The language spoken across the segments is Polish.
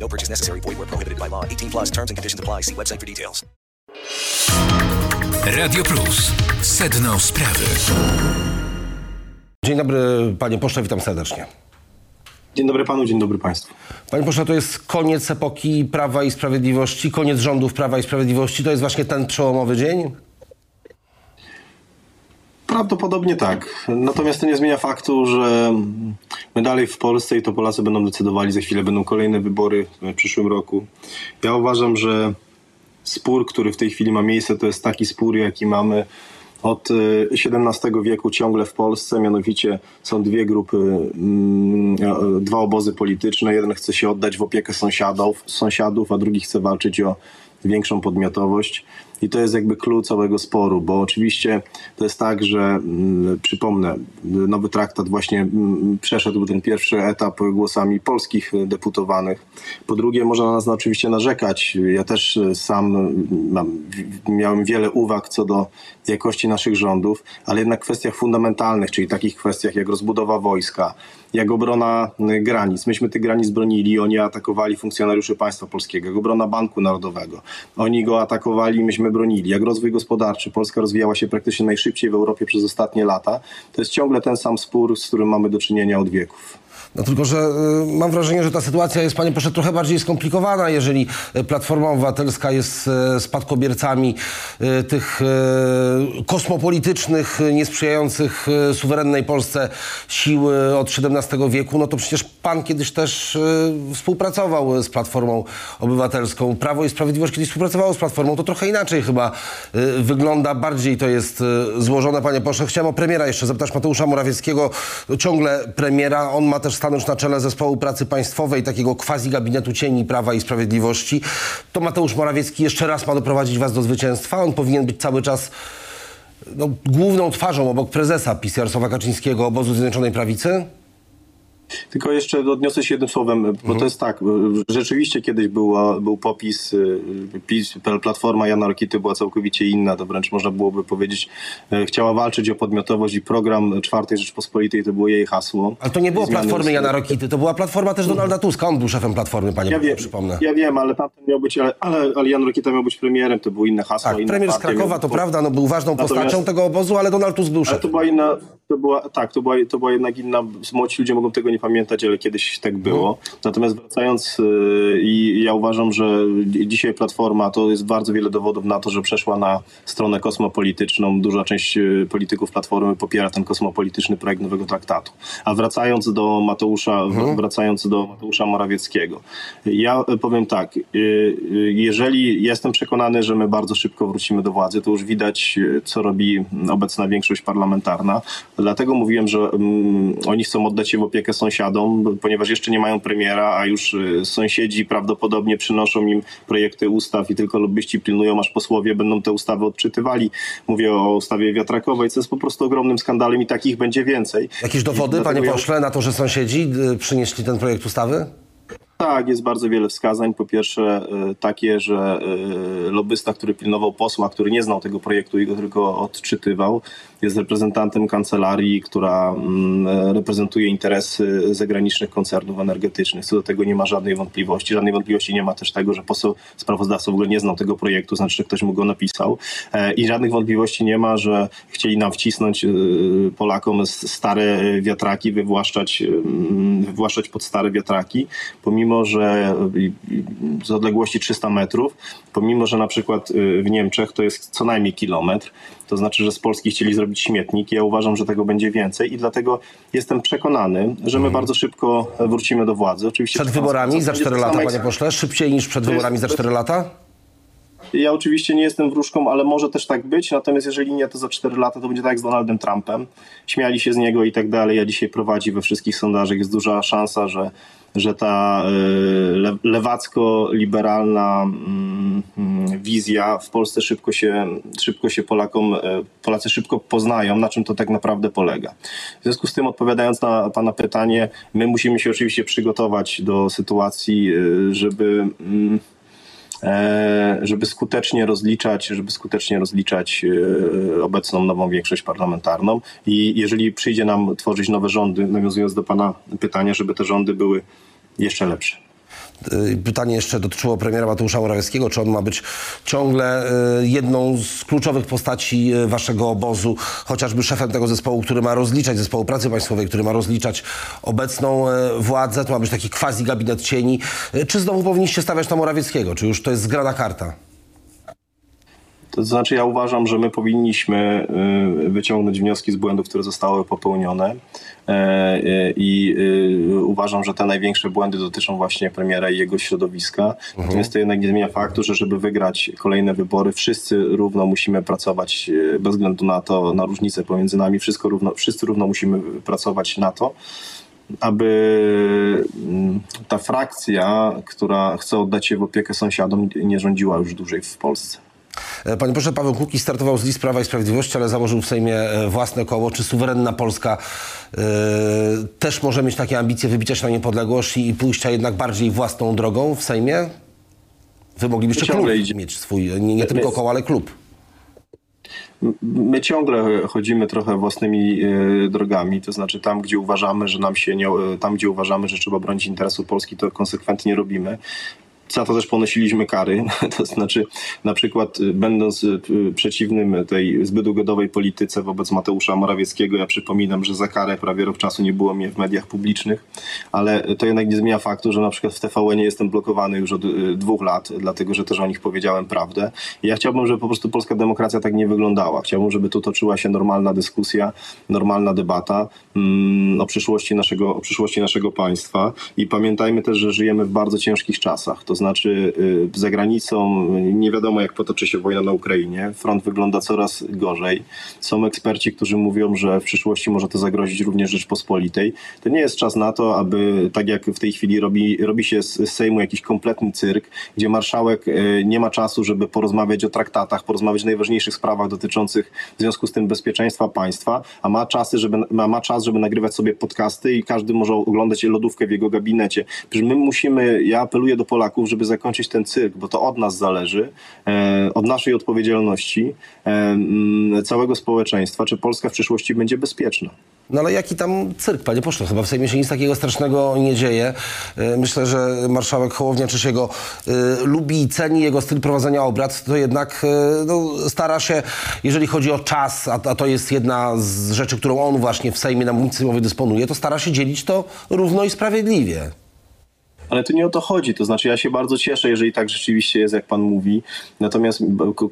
No purchase necessary. Void where prohibited by law. 18 plus terms and conditions apply. See website for details. Radio Plus. Sedno sprawy. Dzień dobry, panie pośle, witam serdecznie. Dzień dobry panu, dzień dobry państwu. Panie pośle, to jest koniec epoki Prawa i Sprawiedliwości, koniec rządów Prawa i Sprawiedliwości. To jest właśnie ten przełomowy dzień? Prawdopodobnie tak. Natomiast to nie zmienia faktu, że my dalej w Polsce i to Polacy będą decydowali, za chwilę będą kolejne wybory w przyszłym roku. Ja uważam, że spór, który w tej chwili ma miejsce, to jest taki spór, jaki mamy od XVII wieku ciągle w Polsce, mianowicie są dwie grupy, mm, e, dwa obozy polityczne. Jeden chce się oddać w opiekę sąsiadów, sąsiadów a drugi chce walczyć o większą podmiotowość. I to jest jakby klucz całego sporu, bo oczywiście to jest tak, że mm, przypomnę, nowy traktat właśnie mm, przeszedł ten pierwszy etap głosami polskich deputowanych. Po drugie, można na nas oczywiście narzekać. Ja też sam mam, miałem wiele uwag co do jakości naszych rządów, ale jednak w kwestiach fundamentalnych, czyli takich kwestiach jak rozbudowa wojska, jak obrona granic. Myśmy tych granic bronili, oni atakowali funkcjonariuszy państwa polskiego, jak obrona Banku Narodowego. Oni go atakowali, myśmy bronili. Jak rozwój gospodarczy. Polska rozwijała się praktycznie najszybciej w Europie przez ostatnie lata. To jest ciągle ten sam spór, z którym mamy do czynienia od wieków. No tylko, że y, mam wrażenie, że ta sytuacja jest, panie pośle, trochę bardziej skomplikowana, jeżeli Platforma Obywatelska jest y, spadkobiercami y, tych kosmopolitycznych, niesprzyjających suwerennej Polsce sił od XVII wieku, no to przecież pan kiedyś też współpracował z Platformą Obywatelską. Prawo i Sprawiedliwość kiedyś współpracowało z Platformą. To trochę inaczej chyba wygląda, bardziej to jest złożone, panie pośle. Chciałem o premiera jeszcze zapytać Mateusza Morawieckiego. Ciągle premiera, on ma też stanąć na czele zespołu pracy państwowej, takiego quasi gabinetu cieni Prawa i Sprawiedliwości, to Mateusz Morawiecki jeszcze raz ma doprowadzić was do zwycięstwa. On powinien być cały czas no, główną twarzą obok prezesa PiS Jarosława Kaczyńskiego obozu Zjednoczonej Prawicy? Tylko jeszcze odniosę się jednym słowem, bo mhm. to jest tak, rzeczywiście kiedyś była, był popis, y, PiS, Platforma Jana Rokity była całkowicie inna, to wręcz można byłoby powiedzieć, e, chciała walczyć o podmiotowość i program Czwartej Rzeczpospolitej to było jej hasło. Ale to nie było Platformy Jana Rokity, to była Platforma też Donalda Tuska, on był szefem Platformy, panie ja wiem, przypomnę. Ja wiem, ale tamten miał być, ale, ale, ale Jan Rokita miał być premierem, to było inne hasło. Tak, premier z Krakowa, to prawda, no był ważną postacią tego obozu, ale Donald Tusk był szefem. Ale to była inna, to była, tak, to była, to była jednak inna, młodzi ludzie mogą tego nie pamiętać, ale kiedyś tak było. No. Natomiast wracając, y, i ja uważam, że dzisiaj Platforma to jest bardzo wiele dowodów na to, że przeszła na stronę kosmopolityczną. Duża część y, polityków Platformy popiera ten kosmopolityczny projekt nowego traktatu. A wracając do Mateusza, mhm. wracając do Mateusza Morawieckiego, ja powiem tak, y, jeżeli jestem przekonany, że my bardzo szybko wrócimy do władzy, to już widać, co robi obecna większość parlamentarna. Dlatego mówiłem, że um, oni chcą oddać się w opiekę sąsiadom, ponieważ jeszcze nie mają premiera, a już y, sąsiedzi prawdopodobnie przynoszą im projekty ustaw i tylko lobbyści pilnują, aż posłowie będą te ustawy odczytywali. Mówię o ustawie wiatrakowej, co jest po prostu ogromnym skandalem i takich będzie więcej. Jakieś dowody, panie pośle, na to, że sąsiedzi y, przynieśli ten projekt ustawy? Tak, jest bardzo wiele wskazań. Po pierwsze y, takie, że lobbysta, który pilnował posła, który nie znał tego projektu i go tylko odczytywał, jest reprezentantem kancelarii, która mm, reprezentuje interesy zagranicznych koncernów energetycznych. Co do tego nie ma żadnej wątpliwości. Żadnej wątpliwości nie ma też tego, że poseł sprawozdawca w ogóle nie znał tego projektu, znaczy, że ktoś mu go napisał. E, I żadnych wątpliwości nie ma, że chcieli nam wcisnąć Polakom stare wiatraki, wywłaszczać, mm, wywłaszczać pod stare wiatraki, pomimo, że z odległości 300 metrów, pomimo, że na przykład y, w Niemczech to jest co najmniej kilometr, to znaczy, że z Polski chcieli zrobić śmietnik. Ja uważam, że tego będzie więcej i dlatego jestem przekonany, że my mhm. bardzo szybko wrócimy do władzy. Oczywiście przed wyborami za 4 lata, panie pośle? Szybciej niż przed wyborami za 4 lata? Ja oczywiście nie jestem wróżką, ale może też tak być. Natomiast jeżeli nie, to za 4 lata to będzie tak jak z Donaldem Trumpem. Śmiali się z niego i tak dalej. Ja dzisiaj prowadzi we wszystkich sondażach. Jest duża szansa, że że ta y, lewacko-liberalna mm, mm, wizja w Polsce szybko się, szybko się Polakom, e, Polacy szybko poznają, na czym to tak naprawdę polega. W związku z tym, odpowiadając na Pana pytanie, my musimy się oczywiście przygotować do sytuacji, e, żeby. E, żeby skutecznie rozliczać, żeby skutecznie rozliczać e, obecną nową większość parlamentarną i jeżeli przyjdzie nam tworzyć nowe rządy, nawiązując do pana pytania, żeby te rządy były jeszcze lepsze. Y, Pytanie jeszcze dotyczyło premiera Mateusza Morawieckiego. Czy on ma być ciągle y, jedną z kluczowych postaci y, waszego obozu, chociażby szefem tego zespołu, który ma rozliczać, zespołu pracy państwowej, który ma rozliczać obecną władzę? To ma być taki quasi gabinet cieni. Czy znowu powinniście stawiać na Morawieckiego? Czy już to jest zgrana karta? To znaczy, ja uważam, że my powinniśmy y, wyciągnąć wnioski z błędów, które zostały popełnione. E, I y, uważam, że te największe błędy dotyczą właśnie premiera i jego środowiska. Natomiast to jednak nie zmienia faktu, że żeby wygrać kolejne wybory, wszyscy równo musimy pracować e, bez względu na to, na różnice pomiędzy nami, wszystko równo, wszyscy równo musimy pracować na to, aby mm, ta frakcja, która chce oddać się w opiekę sąsiadom, nie rządziła już dłużej w Polsce. E, Panie proszę, Paweł Kukiz startował z list Prawa i Sprawiedliwości, ale założył w Sejmie e, własne koło. Czy suwerenna Polska e, też może mieć takie ambicje wybicia się na niepodległość i pójścia jednak bardziej własną drogą w Sejmie? Wy moglibyście klub idzie. mieć swój, nie, nie tylko koło, ale klub. My ciągle chodzimy trochę własnymi drogami, to znaczy tam, gdzie uważamy, że nam się nie, tam, gdzie uważamy, że trzeba bronić interesu Polski, to konsekwentnie robimy. Za to też ponosiliśmy kary, to znaczy na przykład y, będąc y, y, przeciwnym tej zbyt ugodowej polityce wobec Mateusza Morawieckiego, ja przypominam, że za karę prawie rok czasu nie było mnie w mediach publicznych, ale to jednak nie zmienia faktu, że na przykład w TVN nie jestem blokowany już od dwóch lat, dlatego że też o nich powiedziałem prawdę. Ja chciałbym, żeby po prostu polska demokracja tak nie wyglądała. Chciałbym, żeby tu toczyła się normalna dyskusja, normalna debata mm, o, przyszłości naszego, o przyszłości naszego państwa. I pamiętajmy też, że żyjemy w bardzo ciężkich czasach. To znaczy y, za granicą nie wiadomo, jak potoczy się wojna na Ukrainie. Front wygląda coraz gorzej. Są eksperci, którzy mówią, że w przyszłości może to zagrozić również Rzeczpospolitej. To nie jest czas na to, aby tak jak w tej chwili robi, robi się z z Sejmu jakiś kompletny cyrk, gdzie marszałek y, nie ma czasu, żeby porozmawiać o traktatach, porozmawiać o najważniejszych sprawach dotyczących w związku z tym bezpieczeństwa państwa, a ma, czasy, żeby, ma, ma czas, żeby nagrywać sobie podcasty i każdy może oglądać lodówkę w jego gabinecie. Przecież my musimy, ja apeluję do Polaków, żeby zakończyć ten cyrk, bo to od nas zależy, e, od naszej odpowiedzialności, e, całego społeczeństwa, czy Polska w przyszłości będzie bezpieczna. No ale jaki tam cyrk, panie pośle? Chyba w Sejmie się nic takiego strasznego nie dzieje. E, Myślę, że marszałek Hołownia czy się go e, lubi i ceni jego styl prowadzenia obrad, to jednak no, stara się, jeżeli chodzi o czas, a, to jest jedna z rzeczy, którą on właśnie w Sejmie na sejmowej dysponuje, to stara się dzielić to równo i sprawiedliwie. Ale tu nie o to chodzi. To znaczy, ja się bardzo cieszę, jeżeli tak rzeczywiście jest, jak pan mówi. Natomiast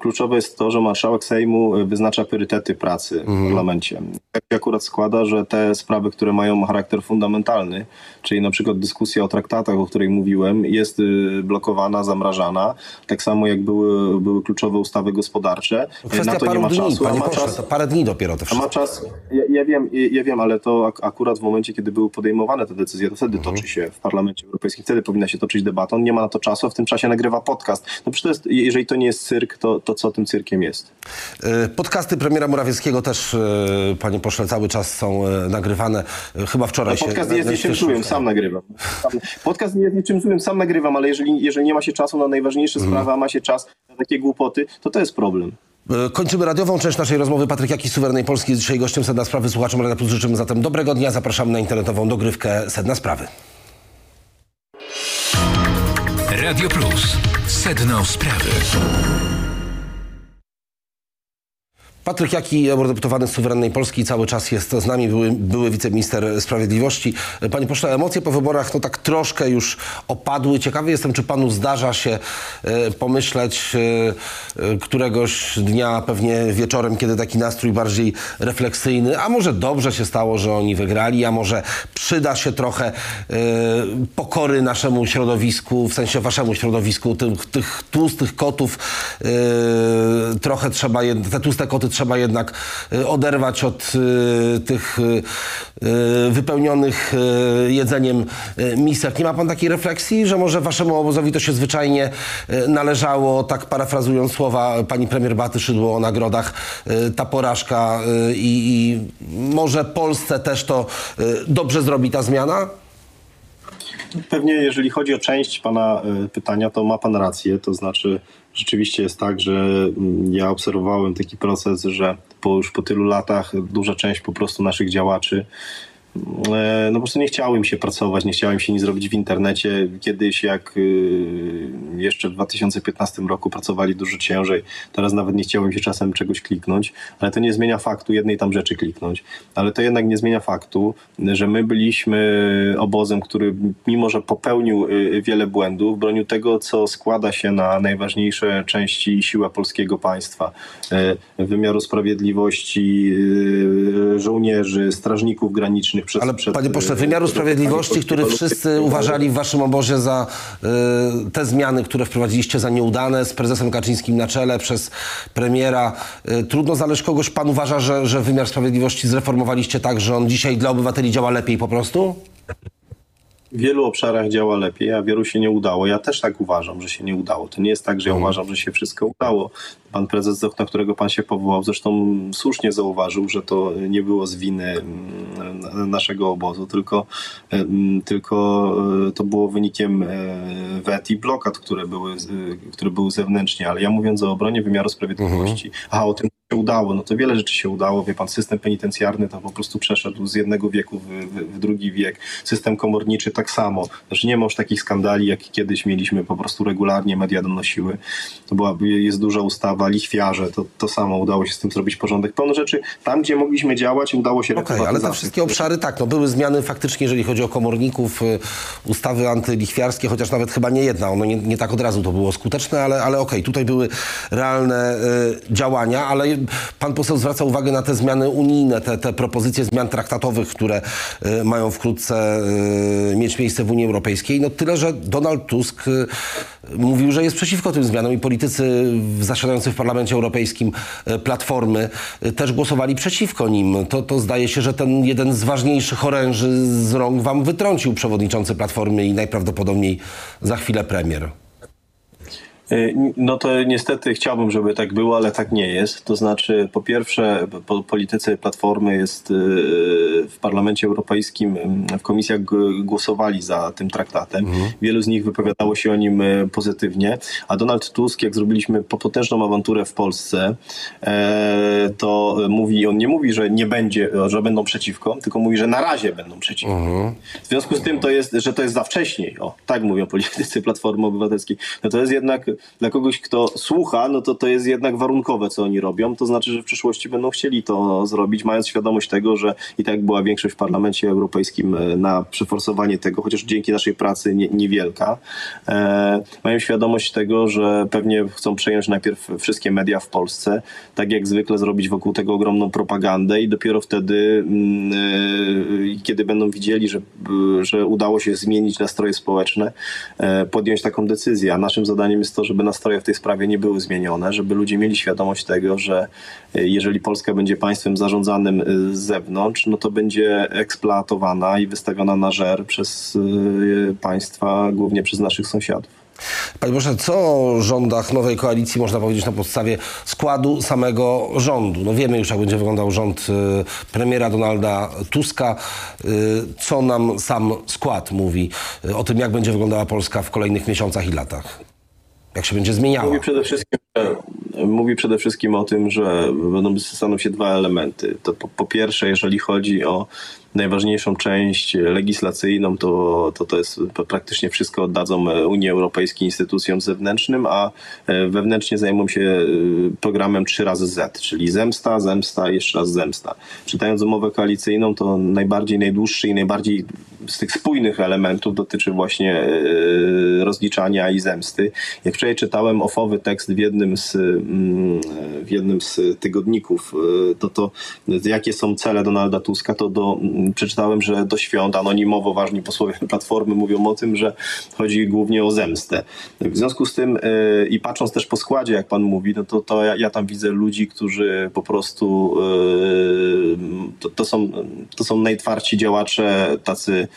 kluczowe jest to, że marszałek Sejmu y, wyznacza priorytety pracy w parlamencie. Tak się akurat składa, że te sprawy, które mają charakter fundamentalny, czyli na przykład dyskusja o traktatach, o której mówiłem, jest y, blokowana, zamrażana. Tak samo jak były, były kluczowe ustawy gospodarcze. Y, Kwestia na to nie ma dni, czasu. panie ma pośle, czas- to parę dni dopiero a wszystko. ma czas, ja, ja wiem, ja wiem, ale to ak- akurat w momencie, kiedy były podejmowane te decyzje, to wtedy Mhm. toczy się w Parlamencie Europejskim, wtedy powinna się toczyć debata. On nie ma na to czasu, a w tym czasie nagrywa podcast. No przecież to jest, jeżeli to nie jest cyrk, to, to co tym cyrkiem jest? E, Podcasty premiera Morawieckiego też, e, panie pośle, cały czas są e, nagrywane. Chyba wczoraj się... Podcast nie jest niczym złym, sam nagrywam. Sam, podcast nie jest niczym złym, sam nagrywam, ale jeżeli, jeżeli nie ma się czasu na najważniejsze Mhm. sprawy, a ma się czas na takie głupoty, to to jest problem. Kończymy radiową część naszej rozmowy. Patryk Jaki Suwerennej Polski jest dzisiaj gościem Sedna Sprawy. Słuchaczom Radia Plus życzymy zatem dobrego dnia. Zapraszamy na internetową dogrywkę Sedna Sprawy. Radio Plus. Sedno sprawy. Patryk Jaki, eurodeputowany z Suwerennej Polski, cały czas jest z nami, były, były wiceminister sprawiedliwości. Panie pośle, emocje po wyborach no tak troszkę już opadły. Ciekawy jestem, czy panu zdarza się e, pomyśleć e, któregoś dnia, pewnie wieczorem, kiedy taki nastrój bardziej refleksyjny, a może dobrze się stało, że oni wygrali, a może przyda się trochę e, pokory naszemu środowisku, w sensie waszemu środowisku, tych, tych tłustych kotów, trochę trzeba, te tłuste koty trzeba jednak e, oderwać od e, tych e, wypełnionych jedzeniem misek. Nie ma pan takiej refleksji, że może waszemu obozowi to się zwyczajnie należało, tak parafrazując słowa pani premier Baty Szydło o nagrodach, ta porażka i, i może Polsce też to dobrze zrobi ta zmiana? Pewnie jeżeli chodzi o część Pana y, pytania, to ma Pan rację. To znaczy rzeczywiście jest tak, że mm, ja obserwowałem taki proces, że po już po tylu latach duża część po prostu naszych działaczy no po prostu nie chciało im się pracować, nie chciało im się nic zrobić w internecie. Kiedyś jak y, jeszcze w 2015 roku pracowali dużo ciężej, teraz nawet nie chciało im się czasem czegoś kliknąć, ale to nie zmienia faktu jednej tam rzeczy kliknąć. Ale to jednak nie zmienia faktu, że my byliśmy obozem, który mimo, że popełnił y, wiele błędów, bronił tego, co składa się na najważniejsze części siła polskiego państwa. Y, Wymiaru sprawiedliwości, y, żołnierzy, strażników granicznych. Przed, Ale przed, panie pośle, y, wymiaru przed- sprawiedliwości, który wszyscy uważali w waszym obozie za y, te zmiany, które wprowadziliście za nieudane, z prezesem Kaczyńskim na czele, przez premiera. Y, trudno znaleźć kogoś, pan uważa, że, że wymiar sprawiedliwości zreformowaliście tak, że on dzisiaj dla obywateli działa lepiej po prostu? W wielu obszarach działa lepiej, a wielu się nie udało. Ja też tak uważam, że się nie udało. To nie jest tak, że ja uważam, że się wszystko udało. Pan prezes, na którego pan się powołał, zresztą słusznie zauważył, że to nie było z winy mm, naszego obozu, tylko, tylko e, to było wynikiem e, wet i blokad, które były, e, które były zewnętrznie. Ale ja mówiąc o obronie wymiaru sprawiedliwości, a o tym udało, no to wiele rzeczy się udało. Wie pan, system penitencjarny to po prostu przeszedł z jednego wieku w, w, w drugi wiek. System komorniczy tak samo. Znaczy nie ma już takich skandali, jak kiedyś mieliśmy po prostu regularnie, media donosiły. To była, jest duża ustawa, lichwiarze, to, to samo udało się z tym zrobić porządek. Pełno rzeczy, tam gdzie mogliśmy działać, udało się Okej, ale te wszystkie obszary tak, no były zmiany faktycznie, jeżeli chodzi o komorników, y, ustawy antylichwiarskie, chociaż nawet chyba nie jedna, ono nie, nie tak od razu to było skuteczne, ale, ale okej, tutaj były realne y, działania, ale pan poseł zwraca uwagę na te zmiany unijne, te, te propozycje zmian traktatowych, które y, mają wkrótce y, mieć miejsce w Unii Europejskiej. No tyle, że Donald Tusk y, mówił, że jest przeciwko tym zmianom i politycy zasiadający w Parlamencie Europejskim Platformy też głosowali przeciwko nim. To, to zdaje się, że ten jeden z ważniejszych oręży z rąk wam wytrącił przewodniczący Platformy i najprawdopodobniej za chwilę premier. Y, No to niestety chciałbym, żeby tak było, ale tak nie jest. To znaczy, po pierwsze, po polityce Platformy jest y, w Parlamencie Europejskim, w komisjach głosowali za tym traktatem. Wielu z nich wypowiadało się o nim y, pozytywnie, a Donald Tusk, jak zrobiliśmy po- potężną awanturę w Polsce, e, to mówi, on nie mówi, że nie będzie, że będą przeciwko, tylko mówi, że na razie będą przeciwko. W związku z tym to jest, że to jest za wcześniej. O, tak mówią politycy Platformy Obywatelskiej. No to jest jednak dla kogoś, kto słucha, no to to jest jednak warunkowe, co oni robią. To znaczy, że w przyszłości będą chcieli to zrobić, mając świadomość tego, że i tak była większość w Parlamencie Europejskim e, na przeforsowanie tego, chociaż dzięki naszej pracy nie, niewielka. E, mają świadomość tego, że pewnie chcą przejąć najpierw wszystkie media w Polsce, tak jak zwykle zrobić wokół tego ogromną propagandę i dopiero wtedy, mm, e, kiedy będą widzieli, że, że udało się zmienić nastroje społeczne, e, podjąć taką decyzję. A naszym zadaniem jest to, żeby nastroje w tej sprawie nie były zmienione, żeby ludzie mieli świadomość tego, że e, jeżeli Polska będzie państwem zarządzanym e, z zewnątrz, no to będzie eksploatowana i wystawiona na żer przez e, państwa, głównie przez naszych sąsiadów. Panie Boże, co o rządach nowej koalicji można powiedzieć na podstawie składu samego rządu? No wiemy już, jak będzie wyglądał rząd premiera Donalda Tuska. Co nam sam skład mówi o tym, jak będzie wyglądała Polska w kolejnych miesiącach i latach? Jak się będzie zmieniała? Mówi przede wszystkim, mówi przede wszystkim o tym, że będą staną się dwa elementy. To po, po pierwsze, jeżeli chodzi o najważniejszą część legislacyjną, to, to to jest praktycznie wszystko oddadzą e, Unii Europejskiej instytucjom zewnętrznym, a e, wewnętrznie zajmą się e, programem 3 razy Z, czyli zemsta, zemsta, jeszcze raz zemsta. Czytając umowę koalicyjną, to najbardziej, najdłuższy i najbardziej z tych spójnych elementów dotyczy właśnie rozliczania i zemsty. Jak wczoraj czytałem ofowy tekst w jednym z, mm, w jednym z tygodników, e, to to jakie są cele Donalda Tuska, to do, mm, przeczytałem, że do świąt anonimowo ważni posłowie Platformy mówią o tym, że chodzi głównie o zemstę. W związku z tym e, i patrząc też po składzie, jak pan mówi, no to, to ja, ja tam widzę ludzi, którzy po prostu to, to, są, to są najtwardsi działacze, tacy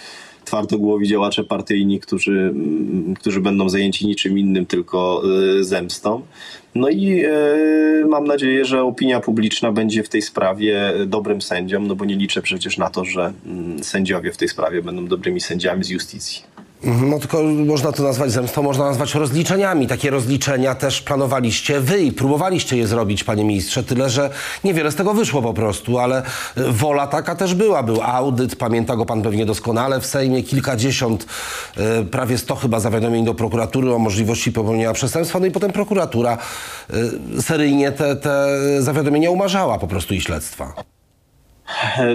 twardogłowi działacze partyjni, którzy, mm, którzy będą zajęci niczym innym, tylko y, zemstą. No i y, mam nadzieję, że opinia publiczna będzie w tej sprawie dobrym sędzią, no bo nie liczę przecież na to, że mm, sędziowie w tej sprawie będą dobrymi sędziami z justycji. No tylko można to nazwać zemstą, można nazwać rozliczeniami. Takie rozliczenia też planowaliście wy i próbowaliście je zrobić, panie ministrze. Tyle, że niewiele z tego wyszło po prostu, ale e, wola taka też była. Był audyt, pamięta go pan pewnie doskonale w Sejmie, kilkadziesiąt, e, prawie sto chyba zawiadomień do prokuratury o możliwości popełnienia przestępstwa. No i potem prokuratura e, seryjnie te, te zawiadomienia umarzała po prostu i śledztwa.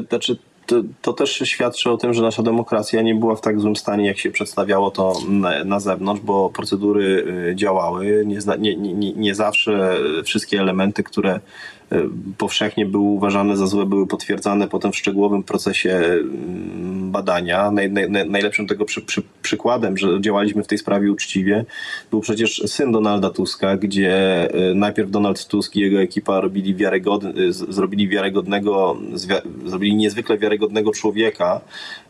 Znaczy, to, to, też świadczy o tym, że nasza demokracja nie była w tak złym stanie, jak się przedstawiało to na, na zewnątrz, bo procedury y, działały. Nie, nie, nie, nie zawsze wszystkie elementy, które powszechnie były uważane za złe, były potwierdzane potem w szczegółowym procesie mm, badania. Naj, naj, najlepszym tego przy, przy, przykładem, że działaliśmy w tej sprawie uczciwie, był przecież syn Donalda Tuska, gdzie y, najpierw Donald Tusk i jego ekipa robili wiarygodny, zrobili wiarygodnego, zrobili niezwykle wiarygodnego człowieka,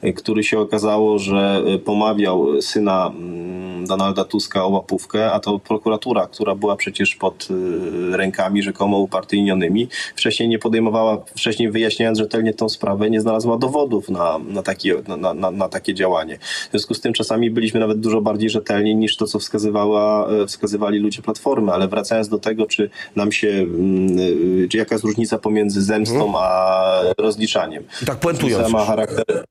y, który się okazało, że pomawiał syna mm, Donalda Tuska o łapówkę, a to prokuratura, która była przecież pod rękami rzekomo upartyjnionymi, wcześniej nie podejmowała, wcześniej wyjaśniając rzetelnie tą sprawę, nie znalazła dowodów na, na, takie, na, na, na takie działanie. W związku z tym czasami byliśmy nawet dużo bardziej rzetelni niż to, co wskazywała, wskazywali ludzie Platformy, ale wracając do tego, czy nam się, mm, czy jaka jest różnica pomiędzy zemstą a rozliczaniem. I tak puentując. Ma charakter,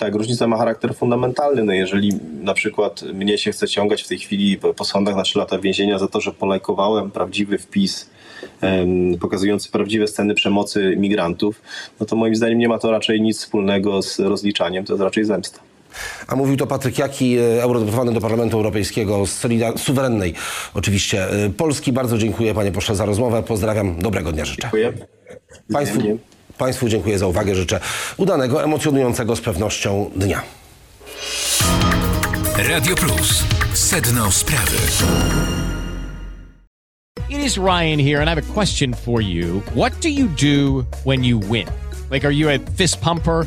tak, różnica ma charakter fundamentalny. No jeżeli na przykład mnie się chce ciągać w tej chwili po sądach na 3 lata więzienia za to, że polajkowałem prawdziwy wpis um, pokazujący prawdziwe sceny przemocy migrantów, no to moim zdaniem nie ma to raczej nic wspólnego z rozliczaniem, to jest raczej zemsta. A mówił to Patryk Jaki, eurodeputowany do Parlamentu Europejskiego z solidar- suwerennej oczywiście Polski. Bardzo dziękuję panie pośle za rozmowę. Pozdrawiam. Dobrego dnia życzę. Dziękuję. Państwu, państwu dziękuję za uwagę. Życzę udanego, emocjonującego z pewnością dnia. Radio Plus. Sedno sprawy. It is Ryan here, and I have a question for you. What do you do when you win? Like, are you a fist pumper?